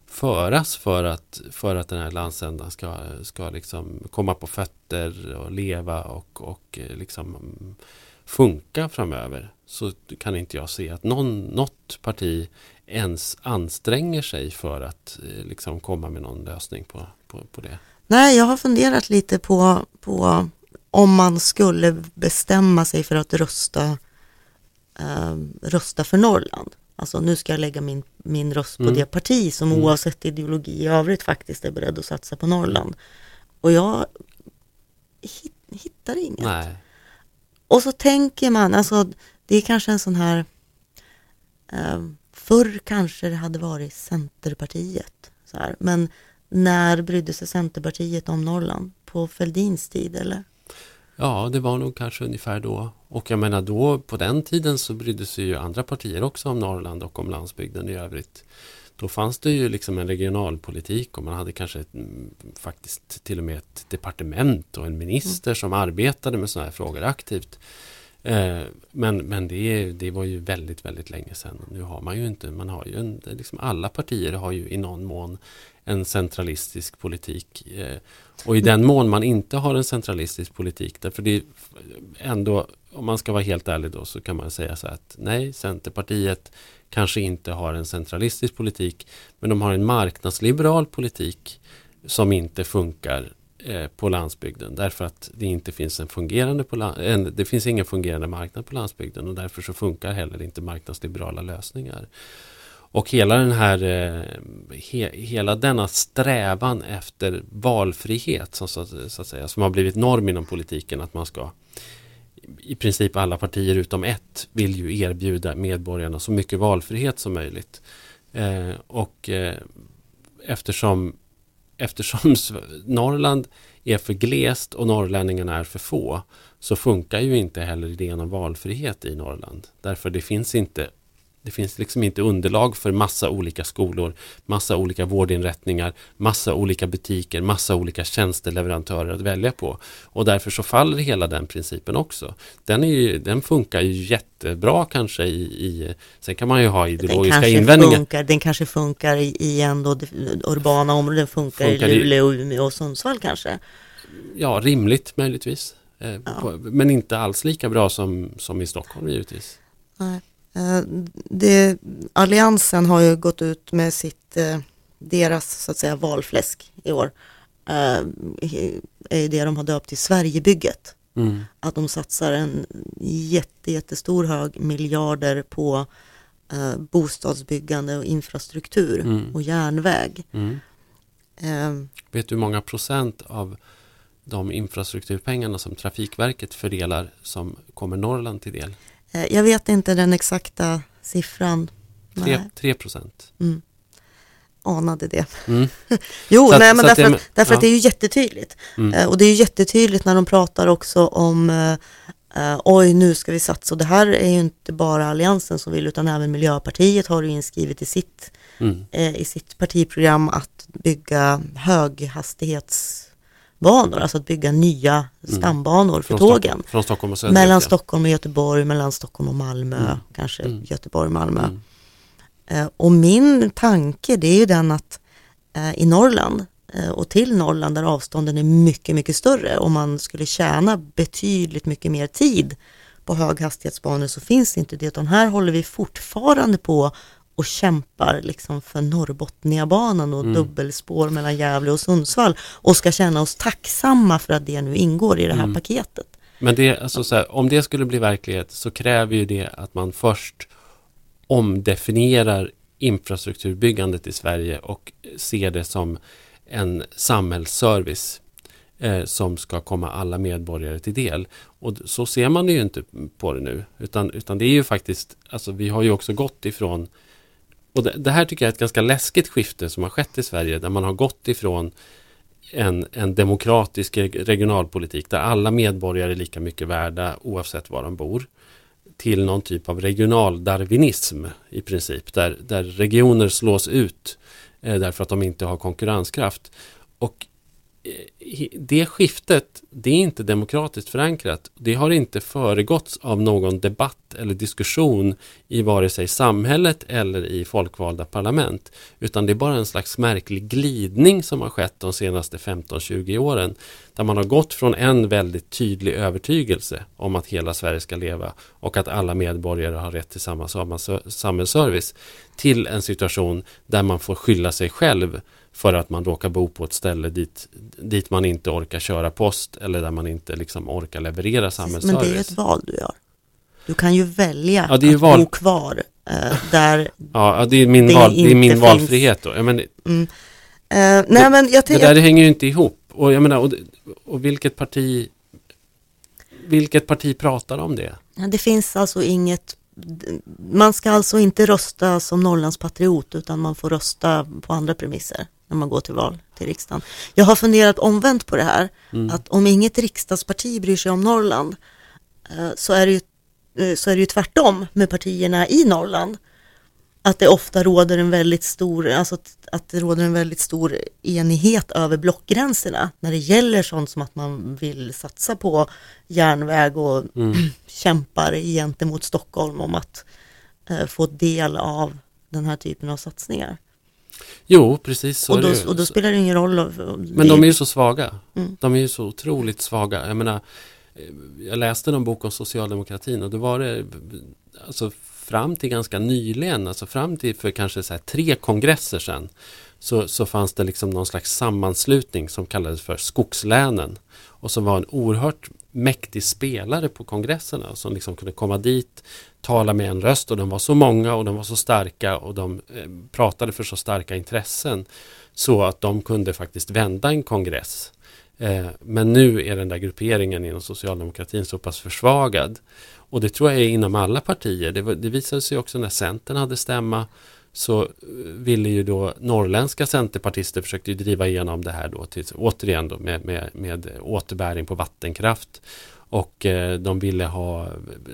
föras för att, för att den här landsändan ska, ska liksom komma på fötter och leva och, och eh, liksom mm, funka framöver så kan inte jag se att någon, något parti ens anstränger sig för att eh, liksom komma med någon lösning på, på, på det. Nej, jag har funderat lite på, på om man skulle bestämma sig för att rösta, eh, rösta för Norrland. Alltså nu ska jag lägga min, min röst på Mm. det parti som Mm. oavsett ideologi i övrigt faktiskt är beredd att satsa på Norrland. Och jag hit, hittar inget. Nej. och så tänker man, alltså det är kanske en sån här, eh, förr kanske det hade varit Centerpartiet, så här. men när brydde sig Centerpartiet om Norrland? På Feldins tid eller? Ja, det var nog kanske ungefär då. Och jag menar då, på den tiden så brydde sig ju andra partier också om Norrland och om landsbygden i övrigt. Då fanns det ju liksom en regionalpolitik och man hade kanske ett, mm, faktiskt till och med ett departement och en minister mm. som arbetade med sådana här frågor aktivt. Eh, men men det, det var ju väldigt, väldigt länge sedan. Nu har man ju inte, man har ju en, liksom alla partier har ju i någon mån en centralistisk politik. Eh, och i den mån man inte har en centralistisk politik, därför det är ändå, om man ska vara helt ärlig då, så kan man säga så att nej, Centerpartiet kanske inte har en centralistisk politik, men de har en marknadsliberal politik som inte funkar Eh, på landsbygden därför att det inte finns en fungerande på en, det finns ingen fungerande marknad på landsbygden och därför så funkar heller inte marknadsliberala lösningar. Och hela den här eh, he, hela denna strävan efter valfrihet som, så, så, att säga, som har blivit norm inom politiken att man ska i princip alla partier utom ett vill ju erbjuda medborgarna så mycket valfrihet som möjligt. Eh, och eh, eftersom, eftersom Norrland är för glest och norrlänningarna är för få så funkar ju inte heller idén om valfrihet i Norrland. Därför det finns inte det finns liksom inte underlag för massa olika skolor, massa olika vårdinrättningar, massa olika butiker, massa olika tjänsteleverantörer att välja på. Och därför så faller hela den principen också. Den, är ju, den funkar ju jättebra kanske i, i sen kan man ju ha ideologiska den invändningar. Funkar, den kanske funkar i, i ändå urbana områden, den funkar, funkar i Luleå, Umeå och Sundsvall kanske. Ja, rimligt möjligtvis. Eh, ja. Men inte alls lika bra som, som i Stockholm givetvis. Nej. Eh, det, Alliansen har ju gått ut med sitt, eh, deras så att säga valfläsk i år. Eh, är det de har döpt till Sverigebygget. Mm. Att de satsar en jätte, jättestor hög miljarder på bostadsbyggande och infrastruktur mm. och järnväg. Mm. Uh, Vet du hur många procent av de infrastrukturpengarna som Trafikverket fördelar som kommer Norrland till del? Eh, jag vet inte den exakta siffran. 3 procent. Mm. Anade det. Mm. jo, så nej, men därför, det, därför ja. att det är ju jättetydligt. Mm. Uh, och det är ju jättetydligt när de pratar också om uh, oj, nu ska vi satsa. Och det här är ju inte bara Alliansen som vill, utan även Miljöpartiet har ju inskrivet i sitt, mm. i sitt partiprogram att bygga höghastighets banor, alltså att bygga nya mm. stambanor för från tågen. Stockholm, från Stockholm och mellan Stockholm och Göteborg, mellan Stockholm och Malmö, mm. kanske mm. Göteborg och Malmö. Mm. Eh, och min tanke det är ju den att eh, i Norrland eh, och till Norrland där avstånden är mycket, mycket större och man skulle tjäna betydligt mycket mer tid på höghastighetsbanor så finns inte det utan här håller vi fortfarande på och kämpar liksom för Norrbotniabanan och mm. dubbelspår mellan Gävle och Sundsvall och ska känna oss tacksamma för att det nu ingår i det här mm. paketet. Men det, alltså så här, om det skulle bli verklighet så kräver ju det att man först omdefinierar infrastrukturbyggandet i Sverige och ser det som en samhällsservice eh, som ska komma alla medborgare till del. Och så ser man ju inte på det nu, utan, utan det är ju faktiskt, alltså vi har ju också gått ifrån och det, det, här tycker jag är ett ganska läskigt skifte som har skett i Sverige där man har gått ifrån en, en demokratisk regionalpolitik där alla medborgare är lika mycket värda oavsett var de bor till någon typ av regionaldarwinism i princip där, där regioner slås ut eh, därför att de inte har konkurrenskraft. Och det skiftet, det är inte demokratiskt förankrat. Det har inte föregåtts av någon debatt eller diskussion i vare sig samhället eller i folkvalda parlament. Utan det är bara en slags märklig glidning som har skett de senaste 15-20 åren. Där man har gått från en väldigt tydlig övertygelse om att hela Sverige ska leva och att alla medborgare har rätt till samma samhällsservice till en situation där man får skylla sig själv för att man råkar bo på ett ställe dit, dit man inte orkar köra post eller där man inte liksom orkar leverera samhällsservice. Men det är ett val du gör. Du kan ju välja ja, att val... bo kvar eh, där Ja, det är min, det val, det är min valfrihet då. Jag men, mm. uh, nej, det, men jag det där hänger ju inte ihop. Och, jag menar, och, och vilket parti vilket parti pratar om det? Ja, det finns alltså inget man ska alltså inte rösta som Norrlandspatriot utan man får rösta på andra premisser när man går till val till riksdagen. Jag har funderat omvänt på det här, Mm. att om inget riksdagsparti bryr sig om Norrland eh, så är, det ju, eh, så är det ju tvärtom med partierna i Norrland. Att det ofta råder en väldigt stor, alltså att, det råder en väldigt stor enighet över blockgränserna när det gäller sånt som att man vill satsa på järnväg och Mm. kämpar gentemot Stockholm om att eh, få del av den här typen av satsningar. Jo, precis så Och är då, det ju. och då spelar det ingen roll. Men de är ju så svaga. Mm. De är ju så otroligt svaga. Jag menar, eh, jag läste någon bok om socialdemokratin och då var det alltså fram till ganska nyligen, alltså fram till för kanske så tre kongresser sedan, så, så fanns det liksom någon slags sammanslutning som kallades för skogslänen och som var en oerhört mäktig spelare på kongresserna som liksom kunde komma dit, tala med en röst och de var så många och de var så starka och de eh, pratade för så starka intressen så att de kunde faktiskt vända en kongress. Eh, men nu är den där grupperingen inom socialdemokratin så pass försvagad. Och det tror jag är inom alla partier. Det, det visade sig också när Centern hade stämma så eh, ville ju då norrländska centerpartister försökte driva igenom det här då till, återigen då med, med, med återbäring på vattenkraft och eh, de ville ha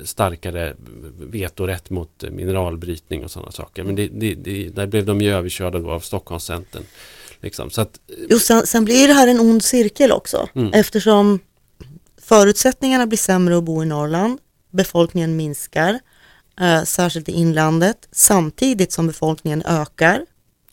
starkare vetorätt mot mineralbrytning och sådana saker. Men det, det, det, där blev de ju överkörda då av Stockholmscentern. Liksom. Så att, Jo, sen, sen blir det här en ond cirkel också Mm. eftersom förutsättningarna blir sämre att bo i Norrland, befolkningen minskar, eh, särskilt i inlandet, samtidigt som befolkningen ökar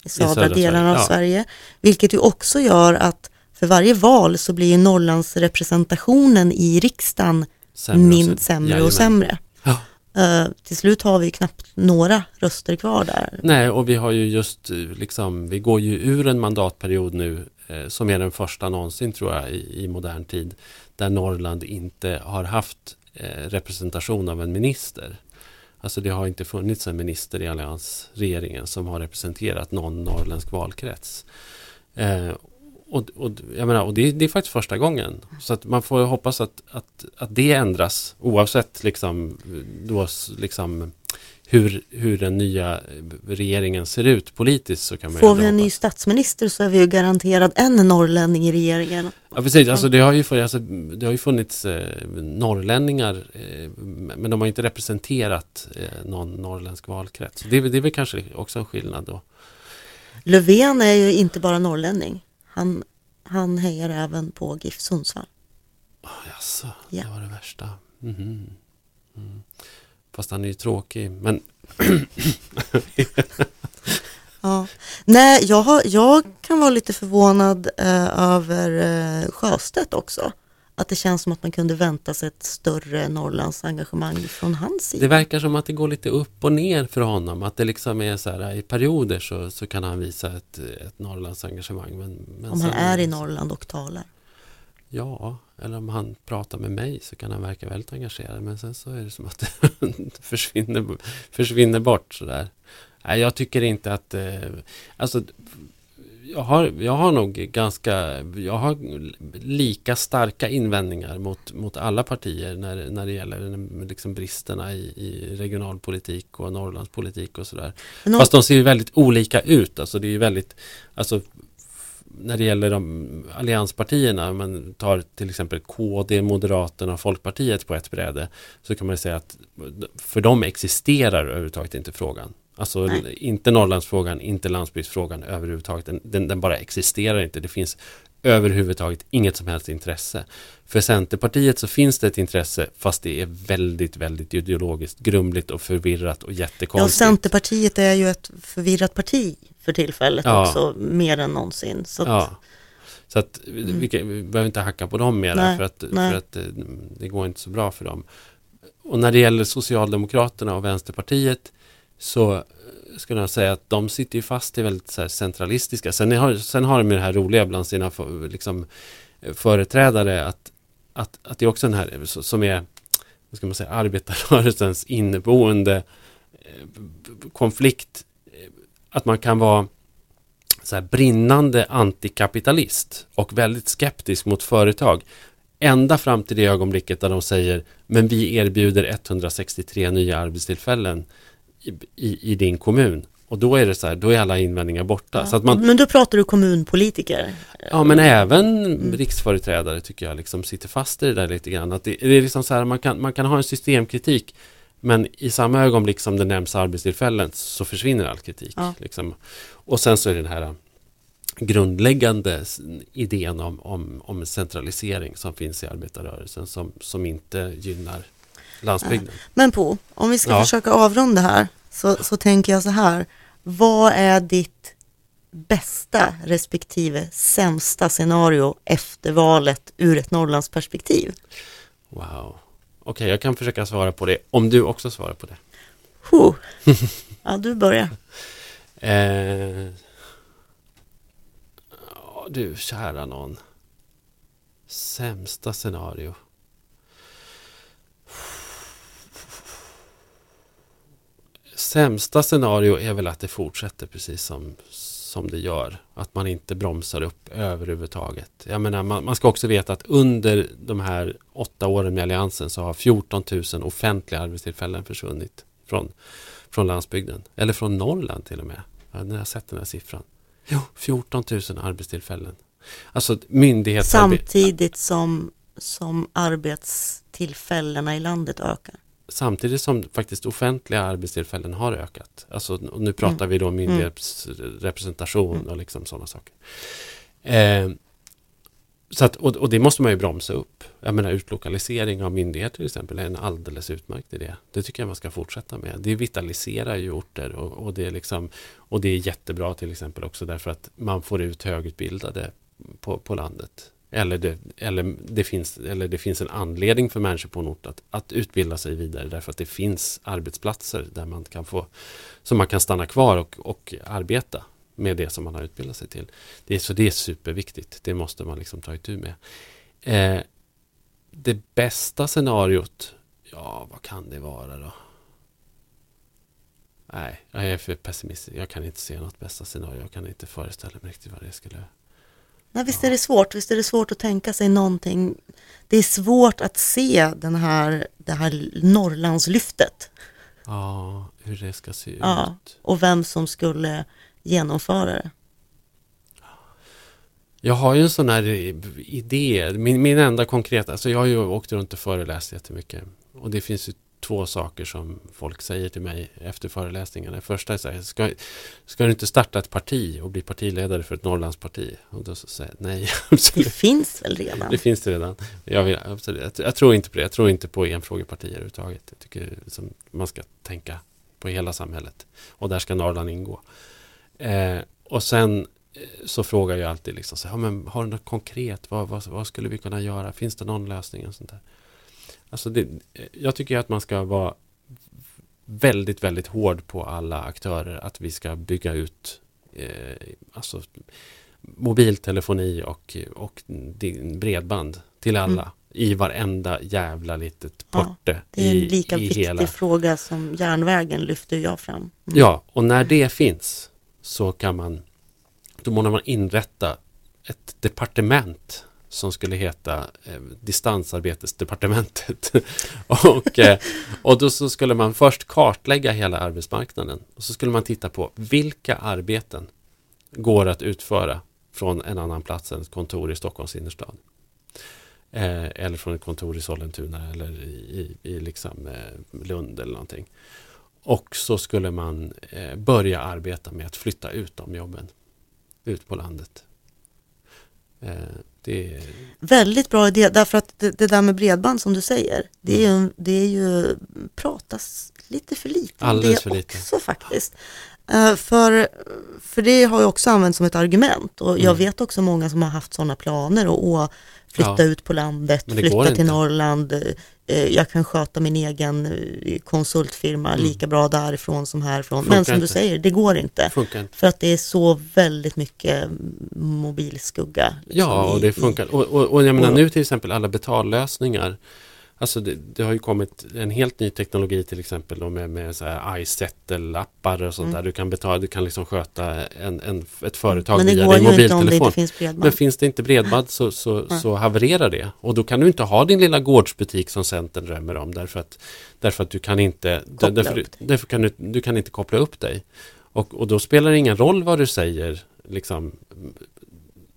i södra, södra delarna av Sverige, ja. Sverige, vilket ju också gör att för varje val så blir ju Norrlandsrepresentationen i riksdagen sämre och min, sämre. sämre Jajamän. och sämre. Ja. Eh, till slut har vi knappt några röster kvar där. Nej, och vi har ju just eh, liksom, vi går ju ur en mandatperiod nu eh, som är den första någonsin tror jag i, i modern tid där Norrland inte har haft eh, representation av en minister. Alltså det har inte funnits en minister i alliansregeringen som har representerat någon norrländsk valkrets. Eh, och, och, jag menar, och det, det är faktiskt första gången. Så att man får hoppas att, att, att det ändras oavsett liksom, då, liksom, hur, hur den nya regeringen ser ut politiskt. Så kan man Får vi en ny statsminister så är vi ju garanterad en norrlänning i regeringen. Ja, precis. Alltså, det, har ju funnits, alltså, det har ju funnits eh, norrlänningar eh, men de har inte representerat eh, någon norrländsk valkrets. Det, det är väl kanske också en skillnad då. Löfven är ju inte bara norrlänning. Han, han hejar även på GIF Sundsvall. Oh, jaså, Ja. det var det värsta. Mhm. Mm. Fast han är ju tråkig. Men Ja. Nej, jag, har, jag kan vara lite förvånad eh, över eh, Sjöstedt också. Att det känns som att man kunde vänta sig ett större Norrlands engagemang från hans sida. det verkar som att det går lite upp och ner för honom. Att det liksom är så här i perioder så, så kan han visa ett, ett Norrlandsengagemang. Men, men om han är i Norrland och talar. Ja, eller om han pratar med mig så kan han verka väldigt engagerad. Men sen så är det som att det försvinner, försvinner bort sådär. Nej, jag tycker inte att... Eh, alltså, jag har, jag har nog ganska... Jag har lika starka invändningar mot, mot alla partier när, när det gäller liksom bristerna i, i regionalpolitik och Norrlandspolitik och sådär. Fast de ser ju väldigt olika ut. Alltså det är ju väldigt, alltså när det gäller de allianspartierna, man tar till exempel KD, Moderaterna och Folkpartiet på ett bräde, så kan man säga att för dem existerar överhuvudtaget inte frågan. Alltså Nej. inte Norrlandsfrågan, inte landsbygdsfrågan överhuvudtaget. Den, den, den bara existerar inte. Det finns överhuvudtaget inget som helst intresse. För Centerpartiet så finns det ett intresse fast det är väldigt, väldigt ideologiskt grumligt och förvirrat och ja, jättekonstigt. Centerpartiet är ju ett förvirrat parti för tillfället Ja. också, mer än någonsin. Så att, Ja. Så att vi, kan- vi behöver inte hacka på dem mer Nej, för, att, nej. för att eh, det går inte så bra för dem. Och när det gäller Socialdemokraterna och Vänsterpartiet så eh, skulle jag säga att de sitter ju fast i väldigt centralistiska. Sen har, sen har de ju det här roliga bland sina för- liksom, eh, företrädare att, att, att det är också den här som är vad ska man säga, arbetarrörelsens inneboende konflikt. Att man kan vara så här brinnande antikapitalist och väldigt skeptisk mot företag Ända fram till det ögonblicket där de säger men vi erbjuder 163 nya arbetstillfällen i, i, i din kommun. Och då är det så här, då är alla invändningar borta. Ja. Så att man, Men då pratar du kommunpolitiker. Ja men även Mm. riksföreträdare tycker jag liksom sitter fast i det där lite grann. Att det, det är liksom så här, man kan, man kan ha en systemkritik men i samma ögonblick som det nämns arbetstillfällen så försvinner all kritik. Ja. Liksom. Och sen så är det den här grundläggande s- idén om, om, om centralisering som finns i arbetarrörelsen som, som inte gynnar landsbygden. Men Po, om vi ska Ja. försöka avrunda här så, så tänker jag så här. Vad är ditt bästa respektive sämsta scenario efter valet ur ett Norrlandsperspektiv? Wow. Okej, jag kan försöka svara på det om du också svarar på det. Huh. Ja, du börjar. Eh, du, kära någon. Sämsta scenario. Sämsta scenario är väl att det fortsätter precis som, som det gör. Att man inte bromsar upp överhuvudtaget. Jag menar, man, man ska också veta att under de här åtta åren med Alliansen så har 14 000 offentliga arbetstillfällen försvunnit från, från landsbygden. Eller från Norrland till och med. Jag har sett den här siffran. Jo, 14 000 arbetstillfällen. Alltså myndighetsarbete. Samtidigt som, som arbetstillfällena i landet ökar. Samtidigt som faktiskt offentliga arbetstillfällen har ökat. Alltså, nu pratar vi då myndighetsrepresentation och liksom sådana saker. Eh, så att, och, och det måste man ju bromsa upp. Jag menar utlokalisering av myndigheter till exempel är en alldeles utmärkt idé. Det tycker jag man ska fortsätta med. Det vitaliserar ju orter och, och, det, är liksom, och det är jättebra till exempel också därför att man får ut högutbildade på, på landet. Eller det, eller, det finns, eller det finns en anledning för människor på en ort att, att utbilda sig vidare därför att det finns arbetsplatser där man kan få, som man kan stanna kvar och, och arbeta med det som man har utbildat sig till. Det är, så det är superviktigt. Det måste man liksom ta itu med. Eh, det bästa scenariot, ja vad kan det vara då? Nej, jag är för pessimistisk. Jag kan inte se något bästa scenario. Jag kan inte föreställa mig riktigt vad det skulle... Nej, visst är det svårt, visst är det svårt att tänka sig någonting. Det är svårt att se den här, det här Norrlandslyftet Ja, hur det ska se Ja. ut. och vem som skulle genomföra det. Jag har ju en sån här idé. Min, min enda konkreta, alltså jag har ju åkt runt och föreläst jättemycket. Och det finns ju två saker som folk säger till mig efter föreläsningarna. Det första är så här, ska, ska du inte starta ett parti och bli partiledare för ett Norrlandsparti? Och då säger jag nej, Det absolut. finns väl redan? Det finns det redan. Jag, vill, absolut. Jag, jag tror inte på det. Jag tror inte på enfrågepartier överhuvudtaget. Jag tycker liksom, man ska tänka på hela samhället. Och där ska Norrland ingå. Eh, och sen eh, så frågar jag alltid liksom, så, ja, men har du något konkret? Vad, vad, vad skulle vi kunna göra? Finns det någon lösning? Och sånt där? Alltså det, jag tycker att man ska vara väldigt, väldigt hård på alla aktörer att vi ska bygga ut eh, alltså, mobiltelefoni och, och bredband till alla Mm. i varenda jävla litet Ja, porte Det är en i, lika i viktig hela. fråga som järnvägen lyfter jag fram. Mm. Ja, och när det finns så kan man då måste man inrätta ett departement som skulle heta eh, distansarbetesdepartementet. och, eh, och då så skulle man först kartlägga hela arbetsmarknaden och så skulle man titta på vilka arbeten går att utföra från en annan plats än ett kontor i Stockholms innerstad. Eh, eller från ett kontor i Sollentuna eller i, i, i liksom, eh, Lund eller någonting. Och så skulle man eh, börja arbeta med att flytta ut de jobben. Ut på landet. Eh, är, Väldigt bra idé, därför att det, det där med bredband som du säger, det är ju, det är ju pratas lite för lite Alldeles det för lite. också faktiskt. Eh, för, för det har ju också använts som ett argument och jag Mm. vet också många som har haft sådana planer och, och flytta Ja. ut på landet, flytta till inte. Norrland, eh, jag kan sköta min egen eh, konsultfirma Mm. lika bra därifrån som härifrån. Funkar Men som du inte. säger, det går inte. funkar inte. För att det är så väldigt mycket mobilskugga. liksom, Ja, och i- det i- funkar. Och, och, och jag menar och- nu till exempel alla betallösningar. Alltså det, det, har ju kommit en helt ny teknologi till exempel då med, med så här iSettle-appar och sånt mm. där. Du kan betala, du kan liksom sköta en, en, ett företag Men via din mobiltelefon. Finns. Men finns det inte bredband så, så, så havererar det. Och då kan du inte ha din lilla gårdsbutik som Centern drömmer om därför att, därför att du kan inte därför, därför kan du, du kan inte koppla upp dig. Och, och då spelar det ingen roll vad du säger liksom,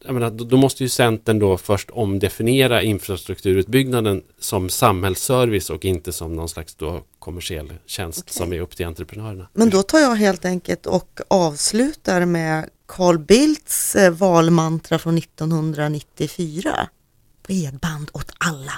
jag menar, då måste ju Centern då först omdefiniera infrastrukturutbyggnaden som samhällsservice och inte som någon slags då kommersiell tjänst okay. som är upp till entreprenörerna. Men då tar jag helt enkelt och avslutar med Carl Bildts eh, valmantra från 1994. Bredband åt alla.